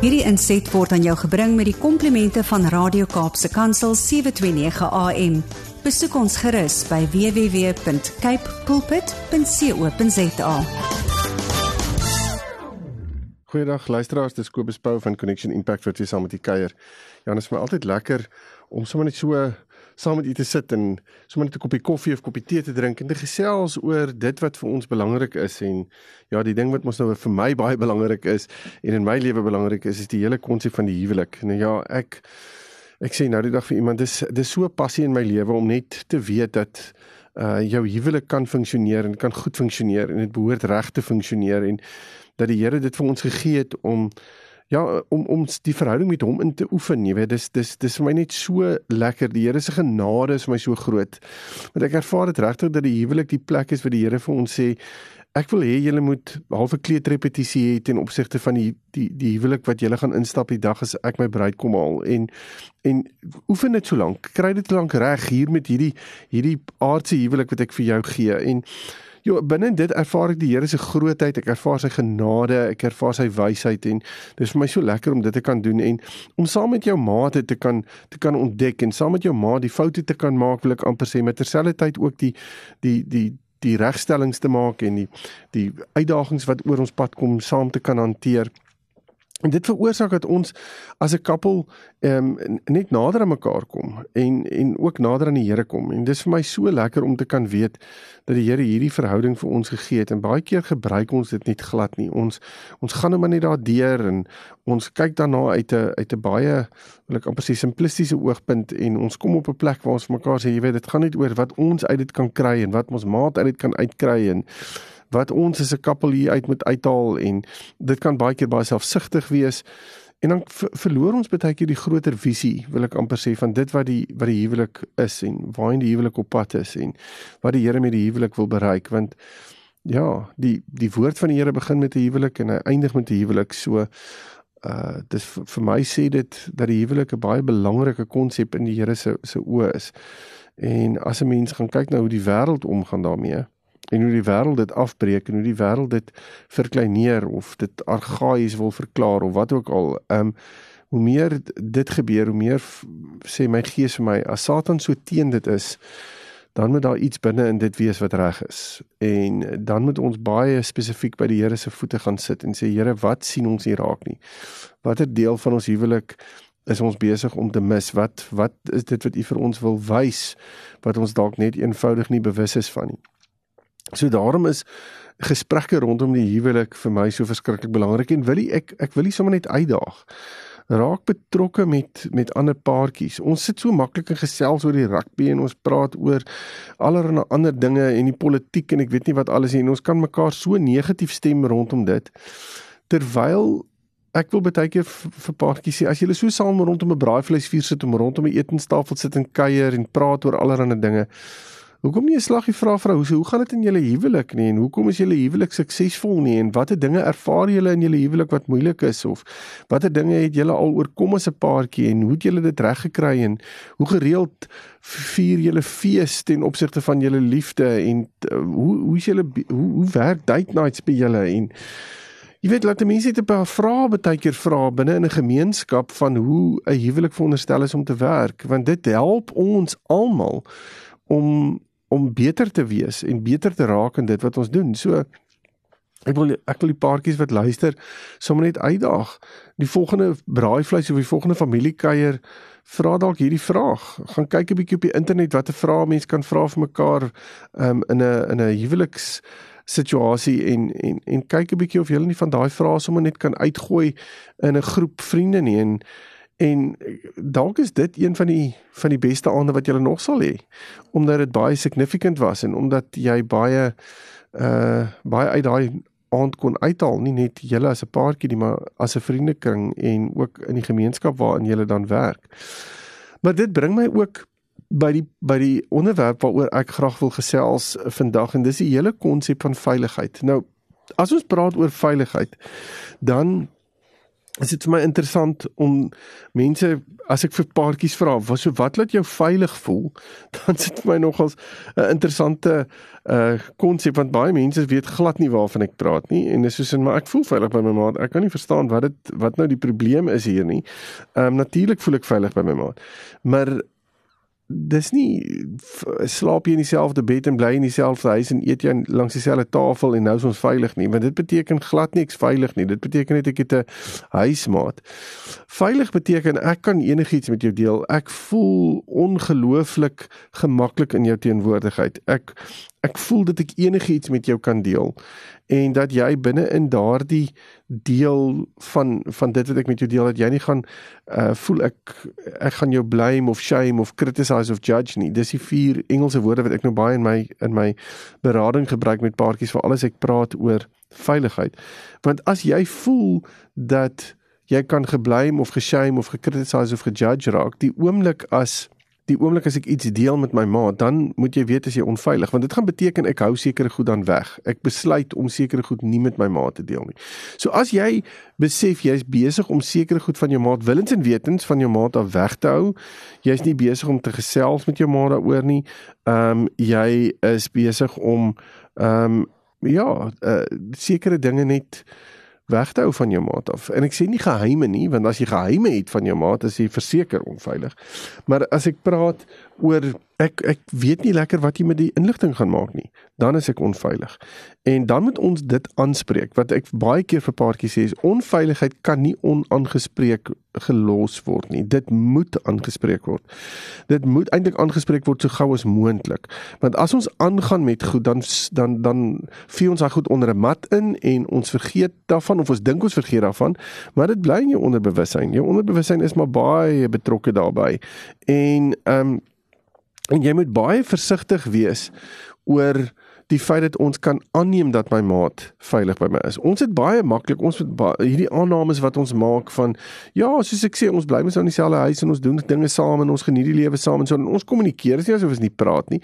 Hierdie inset word aan jou gebring met die komplimente van Radio Kaapse Kansel 729 AM. Besoek ons gerus by www.cape pulpit.co.za. Goeiedag luisteraars, dis Kobus Pau van Connection Impact wat weer saam met u kuier. Ja, dit is my altyd lekker om sommer net so saam met u te sit en sommer net 'n koppie koffie of koppie tee te drink en te gesels oor dit wat vir ons belangrik is en ja, die ding wat mos nou vir my baie belangrik is en in my lewe belangrik is is die hele konsep van die huwelik. Nou ja, ek ek sê nou die dag vir iemand dis dis so 'n passie in my lewe om net te weet dat uh jou huwelik kan funksioneer en kan goed funksioneer en dit behoort reg te funksioneer en dat die Here dit vir ons gegee het om ja om om die verhouding met hom in te oefen jy weet dis dis dis vir my net so lekker. Die Here se genade is vir my so groot. Want ek ervaar dit regtig dat die huwelik die plek is waar die Here vir ons sê ek wil hê julle moet halfe kleed repetisie hê ten opsigte van die die die huwelik wat julle gaan instap die dag as ek my bruid kom haal. En en oefen dit so lank kry dit lank reg hier met hierdie hierdie aardse huwelik wat ek vir jou gee. En Jo, binne dit ervaar ek die Here se grootheid, ek ervaar sy genade, ek ervaar sy wysheid en dit is vir my so lekker om dit te kan doen en om saam met jou maate te kan te kan ontdek en saam met jou ma die foute te kan maak, wil ek amper sê met terselfdertyd ook die die die die regstellings te maak en die die uitdagings wat oor ons pad kom saam te kan hanteer. En dit veroorsaak dat ons as 'n koppel ehm um, net nader aan mekaar kom en en ook nader aan die Here kom. En dis vir my so lekker om te kan weet dat die Here hierdie verhouding vir ons gegee het. En baie keer gebruik ons dit net glad nie. Ons ons gaan net maar net daardeur en ons kyk daarna uit 'n uit 'n baie wil ek amper sê simplistiese oogpunt en ons kom op 'n plek waar ons mekaar sê jy weet dit gaan net oor wat ons uit dit kan kry en wat ons maat uit dit kan uitkry en wat ons as 'n koppel hier uit moet uithaal en dit kan baie keer baie selfsugtig wees. En dan verloor ons baie keer die groter visie wil ek amper sê van dit wat die wat die huwelik is en waarheen die huwelik op pad is en wat die Here met die huwelik wil bereik. Want ja die die woord van die Here begin met 'n huwelik en hy eindig met 'n huwelik. So uh dis vir my sê dit dat die huwelik 'n baie belangrike konsep in die Here se se oë is. En as 'n mens gaan kyk na hoe die wêreld omgaan daarmee en hoe die wêreld dit afbreek en hoe die wêreld dit verkleineer of dit argaïs wil verklaar of wat ook al. Ehm um, hoe meer dit gebeur, hoe meer sê my gees vir my as Satan so teen dit is, dan moet daar iets binne in dit wees wat reg is. En dan moet ons baie spesifiek by die Here se voete gaan sit en sê Here, wat sien ons hier raak nie? Watter deel van ons huwelik is ons besig om te mis? Wat wat is dit wat U vir ons wil wys wat ons dalk net eenvoudig nie bewus is van nie? So daarom is gesprekke rondom die huwelik vir my so verskriklik belangrik en wil ek ek wil nie sommer net uitdaag raak betrokke met met ander paartjies. Ons sit so maklik en gesels oor die rugby en ons praat oor allerlei ander dinge en die politiek en ek weet nie wat alles en ons kan mekaar so negatief stem rondom dit. Terwyl ek wil baie keer vir paartjies sê as julle so saam rondom 'n braaivleisvuur sit om rondom 'n etenstafel sit en kuier en praat oor allerlei dinge Hoekom nie 'n slaggie vra vrou, hoe, hoe gaan dit in julle huwelik nie en hoekom is julle huwelik suksesvol nie en watter dinge ervaar julle in julle huwelik wat moeilik is of watter dinge het julle al oorkom as 'n paartjie en hoe het julle dit reggekry en hoe gereeld vier julle fees ten opsigte van julle liefde en uh, hoe hoe is julle hoe, hoe werk date nights by julle en Jy weet laat mense net 'n paar vrae baie keer vra binne in 'n gemeenskap van hoe 'n huwelik veronderstel is om te werk want dit help ons almal om om beter te wees en beter te raak in dit wat ons doen. So ek wil ek wil die paartjies wat luister sommer net uitdaag. Die volgende braaivleis of die volgende familiekuier vra dalk hierdie vraag. Gaan kyk 'n bietjie op die internet watter vrae mense kan vra vir mekaar um, in 'n in 'n huweliks situasie en en en kyk 'n bietjie of jy nie van daai vrae sommer net kan uitgooi in 'n groep vriende nie en En dalk is dit een van die van die beste aande wat jy nog sal hê omdat dit baie significant was en omdat jy baie uh baie uit daai aand kon uithaal nie net julle as 'n paartjie nie maar as 'n vriendekring en ook in die gemeenskap waarin jy dan werk. Maar dit bring my ook by die by die onderwerp waaroor ek graag wil gesels vandag en dis die hele konsep van veiligheid. Nou as ons praat oor veiligheid dan is dit vir my interessant om mense as ek vir paartjies vra wat so wat laat jou veilig voel dan sit vir my nogals 'n interessante uh konsep want baie mense weet glad nie waarvan ek praat nie en dis soos in maar ek voel veilig by my maat ek kan nie verstaan wat dit wat nou die probleem is hier nie. Ehm um, natuurlik voel ek veilig by my maat. Maar dis nie slaap jy in dieselfde bed en bly in dieselfde huis en eet jy langs dieselfde tafel en nou is ons veilig nie want dit beteken glad niks veilig nie. Dit beteken net ek het 'n huismaat. Veilig beteken ek kan enigiets met jou deel. Ek voel ongelooflik gemaklik in jou teenwoordigheid. Ek ek voel dat ek enigiets met jou kan deel en dat jy binne in daardie deel van van dit wat ek met jou deel dat jy nie gaan uh voel ek ek gaan jou blame of shame of criticize of judge nie. Dis die vier Engelse woorde wat ek nou baie in my in my berading gebruik met paartjies vir alles ek praat oor veiligheid. Want as jy voel dat jy kan geblame of geshame of gecriticize of gejudge raak die oomblik as die oomblik as ek iets deel met my ma, dan moet jy weet as jy onveilig, want dit gaan beteken ek hou sekere goed dan weg. Ek besluit om sekere goed nie met my ma te deel nie. So as jy besef jy's besig om sekere goed van jou maat willens en wetens van jou maat af weg te hou, jy's nie besig om te gesels met jou ma daaroor nie. Ehm um, jy is besig om ehm um, ja, uh, sekere dinge net weg te hou van jou maat af. En ek sê nie geheime nie, want as jy geheime het van jou maat, is jy verseker onveilig. Maar as ek praat oor ek ek weet nie lekker wat jy met die inligting gaan maak nie, dan is ek onveilig. En dan moet ons dit aanspreek. Wat ek baie keer vir paartjies sê is onveiligheid kan nie onaangespreek gelos word nie. Dit moet aangespreek word. Dit moet eintlik aangespreek word so gou as moontlik. Want as ons aangaan met goed dan dan dan vee ons daai goed onder 'n mat in en ons vergeet daarvan of ons dink ons vergeet daarvan, maar dit bly in jou onderbewussyn. Jou onderbewussyn is maar baie betrokke daarbey. En ehm um, En jy moet baie versigtig wees oor die feit dat ons kan aanneem dat my maat veilig by my is. Ons het baie maklik ons met hierdie aannames wat ons maak van ja, soos ek sê, ons bly mens nou in dieselfde huis en ons doen dinge saam en ons geniet die lewe saam en so en ons kommunikeer is nie asof ons nie praat nie.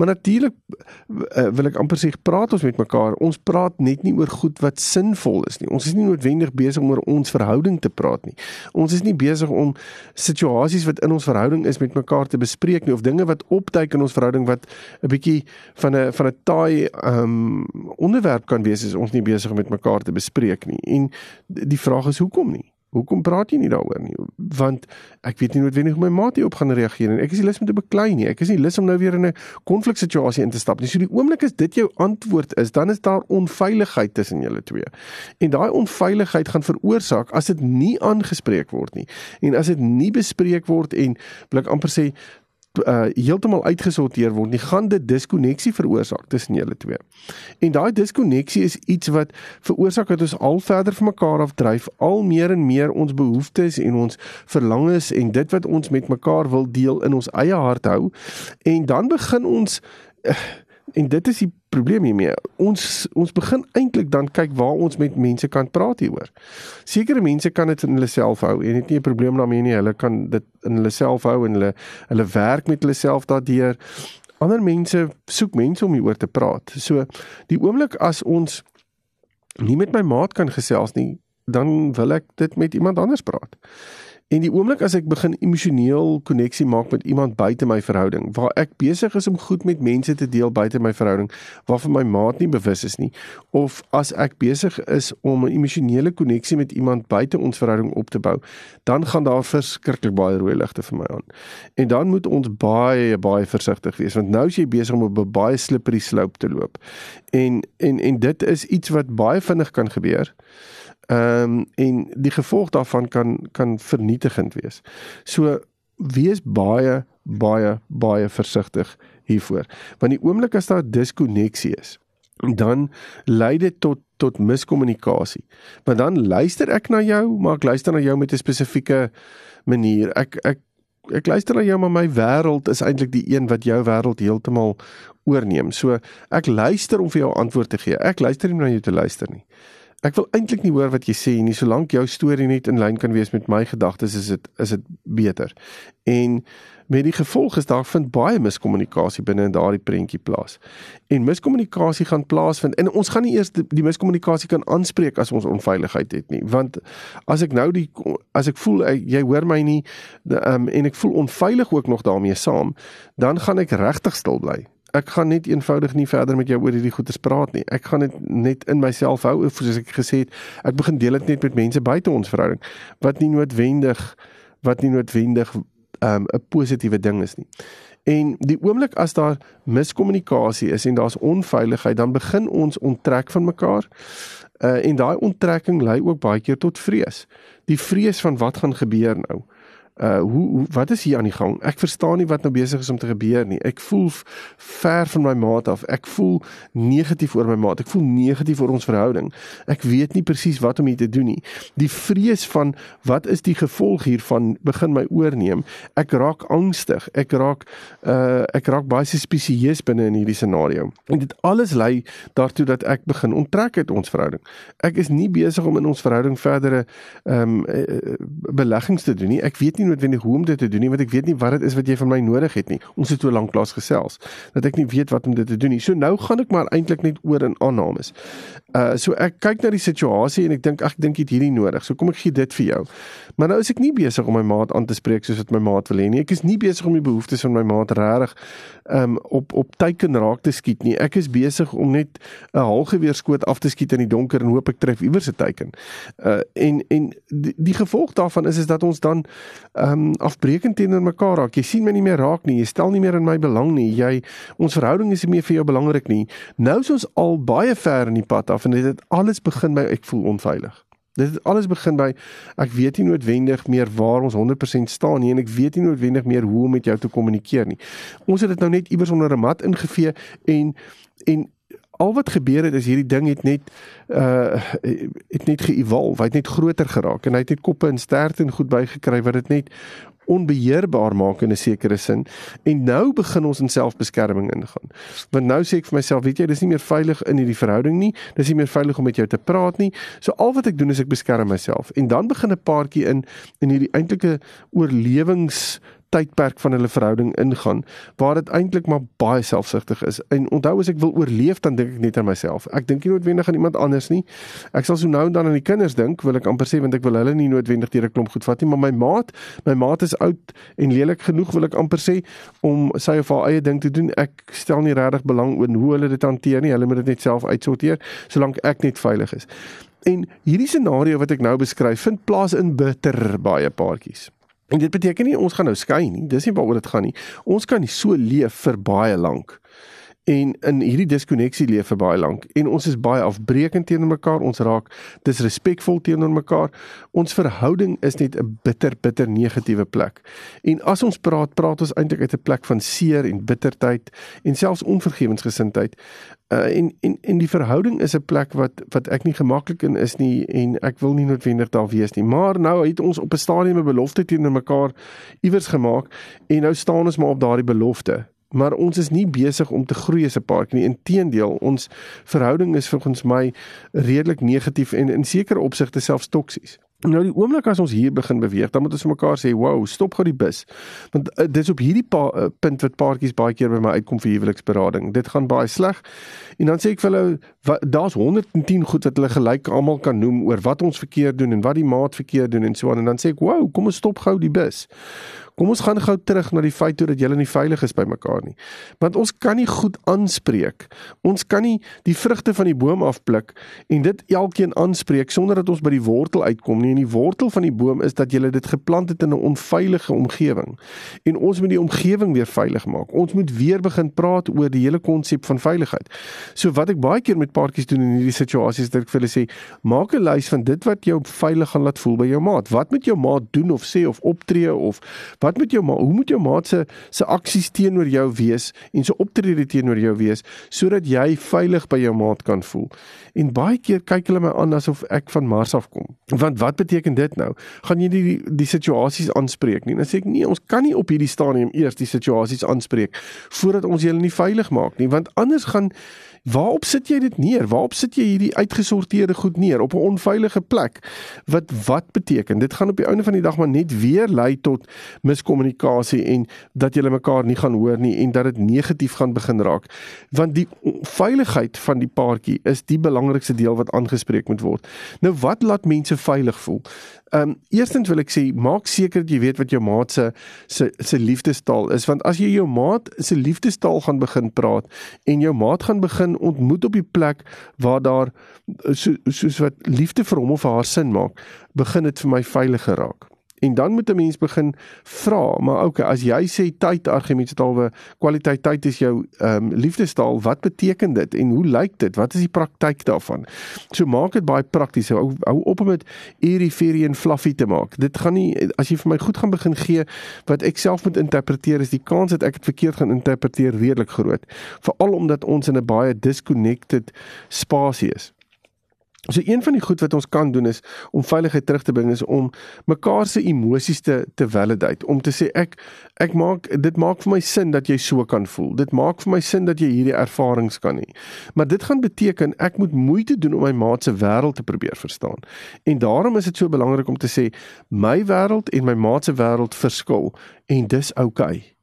Maar natuurlik uh, wil ek amper sê praat ons met mekaar. Ons praat net nie oor goed wat sinvol is nie. Ons is nie noodwendig besig om oor ons verhouding te praat nie. Ons is nie besig om situasies wat in ons verhouding is met mekaar te bespreek nie of dinge wat opduik in ons verhouding wat 'n bietjie van 'n van 'n taai taai um onderwerp kan wees as ons nie besig met mekaar te bespreek nie. En die vraag is hoekom nie? Hoekom praat jy nie daaroor nie? Want ek weet nie noodwendig hoe my maat hierop gaan reageer nie. Ek is nie lus om te beklei nie. Ek is nie lus om nou weer in 'n konfliksituasie in te stap nie. So die oomblik as dit jou antwoord is, dan is daar onveiligheid tussen julle twee. En daai onveiligheid gaan veroorsaak as dit nie aangespreek word nie. En as dit nie bespreek word en ek amper sê uh heeltemal uitgesorteer word, nie gaan dit diskonneksie veroorsaak tussen julle twee. En daai diskonneksie is iets wat veroorsaak dat ons al verder van mekaar af dryf, al meer en meer ons behoeftes en ons verlangens en dit wat ons met mekaar wil deel in ons eie hart hou. En dan begin ons uh, En dit is die probleem hiermee. Ons ons begin eintlik dan kyk waar ons met mense kan praat hieroor. Sekere mense kan dit in hulle self hou en het nie 'n probleem daarmee nie. Hulle kan dit in hulle self hou en hulle hulle werk met hulle self daardeur. Ander mense soek mense om hieroor te praat. So die oomblik as ons nie met my maat kan gesels nie, dan wil ek dit met iemand anders praat. En die oomblik as ek begin emosioneel koneksie maak met iemand buite my verhouding, waar ek besig is om goed met mense te deel buite my verhouding, waarvan my maat nie bewus is nie, of as ek besig is om 'n emosionele koneksie met iemand buite ons verhouding op te bou, dan gaan daar verskriklik baie rooi ligte vir my aan. En dan moet ons baie baie versigtig wees want nou is jy besig om op 'n baie slippery slope te loop. En en en dit is iets wat baie vinnig kan gebeur. Ehm um, en die gevolg daarvan kan kan vernietigend wees. So wees baie baie baie versigtig hiervoor. Want die oomblik as daar diskonneksie is, dan lei dit tot tot miskommunikasie. Want dan luister ek na jou, maar ek luister na jou met 'n spesifieke manier. Ek ek ek luister na jou maar my wêreld is eintlik die een wat jou wêreld heeltemal oorneem. So ek luister om vir jou antwoord te gee. Ek luister nie na jou te luister nie Ek wil eintlik nie hoor wat jy sê nie, solank jou storie net in lyn kan wees met my gedagtes, is dit is dit beter. En met die gevolg is daar vind baie miskommunikasie binne in daardie prentjie plaas. En miskommunikasie gaan plaasvind en ons gaan nie eers die, die miskommunikasie kan aanspreek as ons onveiligheid het nie, want as ek nou die as ek voel jy hoor my nie um, en ek voel onveilig ook nog daarmee saam, dan gaan ek regtig stil bly. Ek gaan net eenvoudig nie verder met jou oor hierdie goeie praat nie. Ek gaan dit net in myself hou, soos ek gesê het. Ek begin deel dit net met mense buite ons verhouding wat nie noodwendig wat nie noodwendig um, 'n positiewe ding is nie. En die oomblik as daar miskommunikasie is en daar's onveiligheid, dan begin ons onttrek van mekaar. Uh en daai onttrekking lei ook baie keer tot vrees. Die vrees van wat gaan gebeur nou? uh hoe, hoe wat is hier aan die gang? Ek verstaan nie wat nou besig is om te gebeur nie. Ek voel ver van my maat af. Ek voel negatief oor my maat. Ek voel negatief oor ons verhouding. Ek weet nie presies wat om hier te doen nie. Die vrees van wat is die gevolg hiervan begin my oorneem. Ek raak angstig. Ek raak uh ek raak baie spesieus binne in hierdie scenario. En dit alles lei daartoe dat ek begin onttrek uit ons verhouding. Ek is nie besig om in ons verhouding verdere ehm um, beleggings te doen nie. Ek weet nie noodwendig hoe om dit te doen nie want ek weet nie wat dit is wat jy van my nodig het nie. Ons het so lank plaas gesels dat ek nie weet wat om dit te doen nie. So nou gaan ek maar eintlik net oor in aannames. Uh so ek kyk na die situasie en ek dink ag ek dink dit hierdie nodig. So kom ek gee dit vir jou. Maar nou is ek nie besig om my maat aan te spreek soos wat my maat wil hê nie. Ek is nie besig om die behoeftes van my maat regtig um op op teiken raak te skiet nie. Ek is besig om net 'n halgeweerskoot af te skiet in die donker en hoop ek tref iewers 'n teiken. Uh en en die, die gevolg daarvan is is dat ons dan um afbreekend teenoor mekaar raak. Jy sien my nie meer raak nie. Jy stel nie meer in my belang nie. Jy ons verhouding is nie meer vir jou belangrik nie. Nou is ons al baie ver in die pad af en dit het alles begin by ek voel onveilig. Dit het alles begin by ek weet nie noodwendig meer waar ons 100% staan nie en ek weet nie noodwendig meer hoe om met jou te kommunikeer nie. Ons het dit nou net iewers onder 'n mat ingevee en en al wat gebeur het is hierdie ding het net uh het net ge-evolve, hy het net groter geraak en hy het net koppe en sterte en goed bygekry wat dit net onbeheerbaar maak in 'n sekere sin. En nou begin ons in selfbeskerming ingaan. Want nou sê ek vir myself, weet jy, dis nie meer veilig in hierdie verhouding nie. Dis nie meer veilig om met jou te praat nie. So al wat ek doen is ek beskerm myself. En dan begin 'n paartjie in in hierdie eintlike oorlewings tydperk van hulle verhouding ingaan waar dit eintlik maar baie selfsugtig is. En onthou as ek wil oorleef dan dink ek net aan myself. Ek dink nie noodwendig aan iemand anders nie. Ek sal so nou en dan aan die kinders dink, wil ek amper sê want ek wil hulle nie noodwendig deur 'n klomp goed vat nie, maar my maat, my maat is oud en lelik genoeg wil ek amper sê om sy of haar eie ding te doen. Ek stel nie regtig belang in hoe hulle dit hanteer nie. Hulle moet dit net self uitsorteer solank ek net veilig is. En hierdie scenario wat ek nou beskryf, vind plaas in bitter baie paartjies. En dit beteken nie ons gaan nou skei nie. Dis nie waaroor dit gaan nie. Ons kan nie so leef vir baie lank en in hierdie diskonneksie leef vir baie lank. En ons is baie afbreekend teenoor mekaar. Ons raak disrespekvol teenoor mekaar. Ons verhouding is net 'n bitter bitter negatiewe plek. En as ons praat praat ons eintlik uit 'n plek van seer en bitterheid en selfs onvergewensgesindheid. Uh, en en en die verhouding is 'n plek wat wat ek nie gemaklik in is nie en ek wil nie noodwendig daar wees nie. Maar nou het ons op 'n stadium 'n belofte teenoor mekaar iewers gemaak en nou staan ons maar op daardie belofte maar ons is nie besig om te groei as 'n paartjie nie. Inteendeel, ons verhouding is volgens my redelik negatief en in sekere opsigte selfs toksies. Nou die oomblik as ons hier begin beweeg, dan moet ons mekaar sê, "Wow, stop gou die bus." Want uh, dit is op hierdie pa, uh, punt wat paartjies baie keer by my uitkom vir huweliksberading. Dit gaan baie sleg. En dan sê ek vir hulle, "Daar's 110 goed wat hulle gelyk almal kan noem oor wat ons verkeerd doen en wat die maat verkeerd doen en so aan." En dan sê ek, "Wow, kom ons stop gou die bus." Kom ons gaan gou terug na die feit toe dat julle nie veilig is by mekaar nie. Want ons kan nie goed aanspreek. Ons kan nie die vrugte van die boom afpluk en dit elkeen aanspreek sonder dat ons by die wortel uitkom nie. En die wortel van die boom is dat julle dit geplant het in 'n onveilige omgewing. En ons moet die omgewing weer veilig maak. Ons moet weer begin praat oor die hele konsep van veiligheid. So wat ek baie keer met paartjies doen in hierdie situasies is dat ek vir hulle sê, maak 'n lys van dit wat jou veilig gaan laat voel by jou maat. Wat moet jou maat doen of sê of optree of wat wat moet jou ma hoe moet jou maat se se aksies teenoor jou wees en so optrede teenoor jou wees sodat jy veilig by jou maat kan voel. En baie keer kyk hulle my aan asof ek van Mars af kom. Want wat beteken dit nou? Gaan jy die die, die situasies aanspreek nie? Dan sê ek nee, ons kan nie op hierdie stadium eers die situasies aanspreek voordat ons julle nie veilig maak nie, want anders gaan Waarop sit jy dit neer? Waarop sit jy hierdie uitgesorteerde goed neer op 'n onveilige plek? Wat wat beteken? Dit gaan op die einde van die dag maar net weer lei tot miskommunikasie en dat julle mekaar nie gaan hoor nie en dat dit negatief gaan begin raak. Want die veiligheid van die paartjie is die belangrikste deel wat aangespreek moet word. Nou wat laat mense veilig voel? Ehm um, eerstens wil ek sê maak seker dat jy weet wat jou maat se se se liefdestaal is want as jy jou maat se liefdestaal gaan begin praat en jou maat gaan begin ontmoet op die plek waar daar so, soos wat liefde vir hom of haar sin maak, begin dit vir my veiliger raak. En dan moet 'n mens begin vra, maar okay, as jy sê tyd argumentstalwe kwaliteit tyd is jou ehm um, liefdestaal, wat beteken dit en hoe lyk dit? Wat is die praktyk daarvan? So maak dit baie prakties. Hou hou op om dit eerie ferie en fluffy te maak. Dit gaan nie as jy vir my goed gaan begin gee wat ek self moet interpreteer, is die kans dat ek dit verkeerd gaan interpreteer redelik groot. Veral omdat ons in 'n baie disconnected spasie is. So een van die goed wat ons kan doen is om veiligheid terug te bring is om mekaar se emosies te te validate, om te sê ek ek maak dit maak vir my sin dat jy so kan voel. Dit maak vir my sin dat jy hierdie ervarings kan hê. Maar dit gaan beteken ek moet moeite doen om my maat se wêreld te probeer verstaan. En daarom is dit so belangrik om te sê my wêreld en my maat se wêreld verskil en dis oukei. Okay.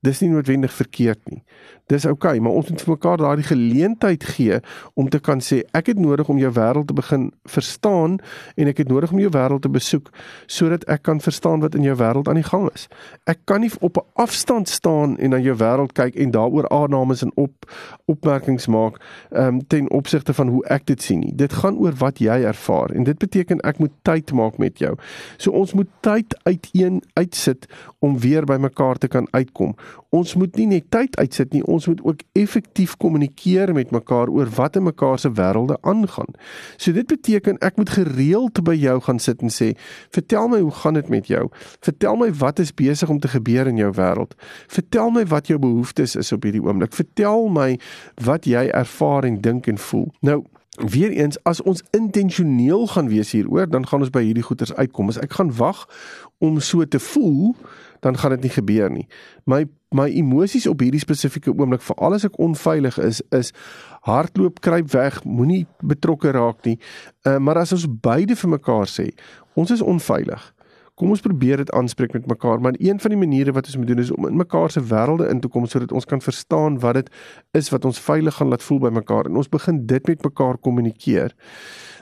Dis nie noodwendig verkeerd nie. Dis oukei, okay, maar ons moet vir mekaar daardie geleentheid gee om te kan sê ek het nodig om jou wêreld te begin verstaan en ek het nodig om jou wêreld te besoek sodat ek kan verstaan wat in jou wêreld aan die gang is. Ek kan nie op 'n afstand staan en na jou wêreld kyk en daaroor aannames en op opmerkings maak um, ten opsigte van hoe ek dit sien nie. Dit gaan oor wat jy ervaar en dit beteken ek moet tyd maak met jou. So ons moet tyd uiteen uitsit om weer by mekaar te kan uitkom ons moet nie net tyd uitsit nie, ons moet ook effektief kommunikeer met mekaar oor wat in mekaar se wêrelde aangaan. So dit beteken ek moet gereeld by jou gaan sit en sê, "Vertel my hoe gaan dit met jou? Vertel my wat is besig om te gebeur in jou wêreld? Vertel my wat jou behoeftes is op hierdie oomblik. Vertel my wat jy ervaar en dink en voel." Nou Weereens as ons intentioneel gaan wees hieroor, dan gaan ons by hierdie goeters uitkom. As ek gaan wag om so te voel, dan gaan dit nie gebeur nie. My my emosies op hierdie spesifieke oomblik, veral as ek onveilig is, is hardloop, kruip weg, moenie betrokke raak nie. Uh, maar as ons beide vir mekaar sê, ons is onveilig. Kom ons probeer dit aanspreek met mekaar, maar een van die maniere wat ons moet doen is om in mekaar se wêrelde in te kom sodat ons kan verstaan wat dit is wat ons veilig gaan laat voel by mekaar en ons begin dit met mekaar kommunikeer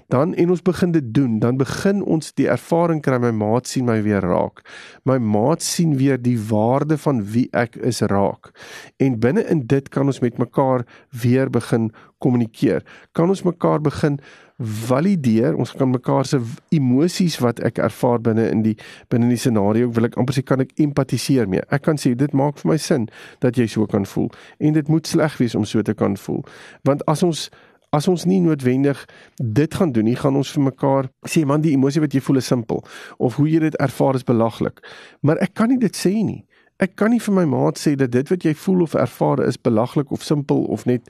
dan en ons begin dit doen, dan begin ons die ervaring kry my maat sien my weer raak. My maat sien weer die waarde van wie ek is raak. En binne in dit kan ons met mekaar weer begin kommunikeer. Kan ons mekaar begin valideer. Ons kan mekaar se emosies wat ek ervaar binne in die binne in die scenario, wil ek amper sê kan ek empatiseer mee. Ek kan sê dit maak vir my sin dat jy so kan voel en dit moet sleg wees om so te kan voel. Want as ons as ons nie noodwendig dit gaan doen nie, gaan ons vir mekaar sê man die emosie wat jy voel is simpel of hoe jy dit ervaar is belaglik. Maar ek kan nie dit sê nie. Ek kan nie vir my maat sê dat dit wat jy voel of ervaar is belaglik of simpel of net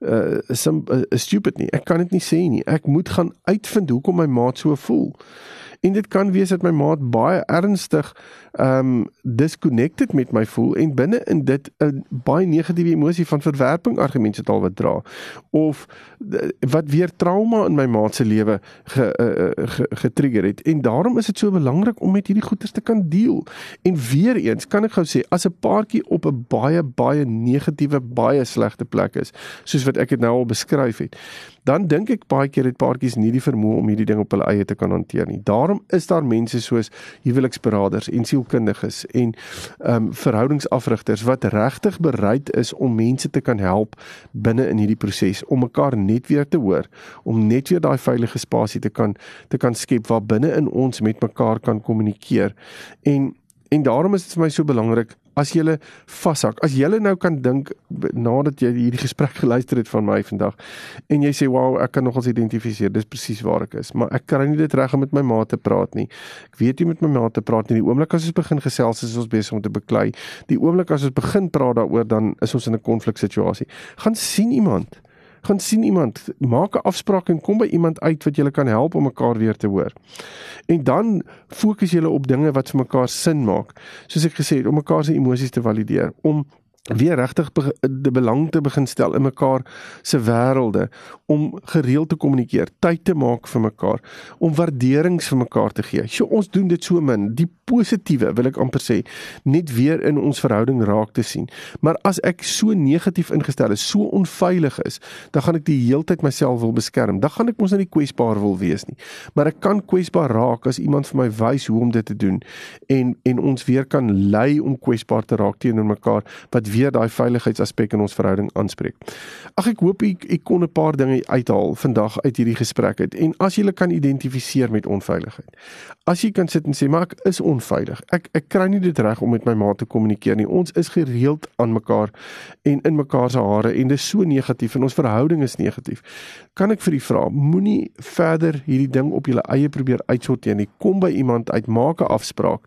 uh, sim, uh stupid nie. Ek kan dit nie sê nie. Ek moet gaan uitvind hoekom my maat so voel. En dit kan wees dat my maat baie ernstig um disconnected met my voel en binne in dit 'n baie negatiewe emosie van verwerping argumente taal wat dra of wat weer trauma in my maat se lewe ge, uh, ge, getrigger het. En daarom is dit so belangrik om met hierdie goeters te kan deel. En weer eens kan ek gou sê as 'n paartjie op 'n baie baie negatiewe baie slegte plek is soos wat ek dit nou al beskryf het dan dink ek baie keer het paartjies nie die vermoë om hierdie ding op hulle eie te kan hanteer nie daarom is daar mense soos huweliksberaders en siel sielkundiges en ehm um, verhoudingsafrigters wat regtig bereid is om mense te kan help binne in hierdie proses om mekaar net weer te hoor, om net weer daai veilige spasie te kan te kan skep waar binne in ons met mekaar kan kommunikeer. En en daarom is dit vir my so belangrik as jy vashak, as jy nou kan dink nadat jy hierdie gesprek geluister het van my vandag en jy sê wow, ek kan nogals identifiseer, dis presies waar ek is, maar ek kry nie dit reg om met my ma te praat nie. Ek weet nie met my ma te praat nie. Die oomblik as ons begin gesels is ons besig om te beklei. Die oomblik as ons begin praat daaroor dan is ons in 'n konfliksituasie. Gaan sien iemand gaan sien iemand, maak 'n afspraak en kom by iemand uit wat julle kan help om mekaar weer te hoor. En dan fokus julle op dinge wat vir mekaar sin maak. Soos ek gesê het, om mekaar se emosies te valideer, om weer regtig die belang te begin stel in mekaar se wêrelde om gereeld te kommunikeer, tyd te maak vir mekaar, om waarderings vir mekaar te gee. So ons doen dit so min. Die positiewe wil ek amper sê net weer in ons verhouding raak te sien. Maar as ek so negatief ingestel is, so onveilig is, dan gaan ek die heeltyd myself wil beskerm. Dan gaan ek mos nie kwesbaar wil wees nie. Maar ek kan kwesbaar raak as iemand vir my wys hoe om dit te doen en en ons weer kan lei om kwesbaar te raak teenoor mekaar wat weer daai veiligheidsaspek in ons verhouding aanspreek. Ag ek hoop ek ek kon 'n paar dinge uithaal vandag uit hierdie gesprek uit. En as jy kan identifiseer met onveiligheid. As jy kan sit en sê maar ek is onveilig. Ek ek kry nie dit reg om met my ma te kommunikeer nie. Ons is gereeld aan mekaar en in mekaar se hare en dis so negatief en ons verhouding is negatief. Kan ek vir u vra, moenie verder hierdie ding op jou eie probeer uitsorteer nie. Kom by iemand uit, maak 'n afspraak.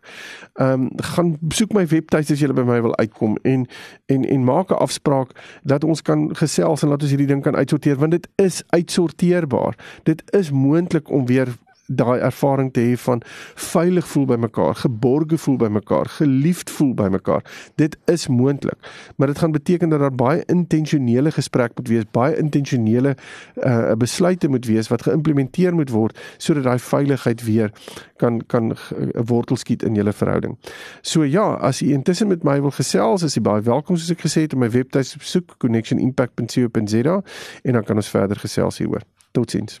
Ehm um, gaan besoek my webtuis as jy by my wil uitkom en en en maak 'n afspraak dat ons kan gesels en laat ons hierdie ding kan uitsorteer want dit is uitsorteerbaar. Dit is moontlik om weer daai ervaring te hê van veilig voel by mekaar, geborge voel by mekaar, geliefd voel by mekaar. Dit is moontlik. Maar dit gaan beteken dat daar baie intentionele gesprek moet wees, baie intentionele uh besluite moet wees wat geïmplementeer moet word sodat daai veiligheid weer kan kan 'n wortel skiet in julle verhouding. So ja, as u intussen met my wil gesels, is u baie welkom soos ek gesê het op my webtuis besoek connectionimpact.co.za en dan kan ons verder gesels hieroor. Totsiens.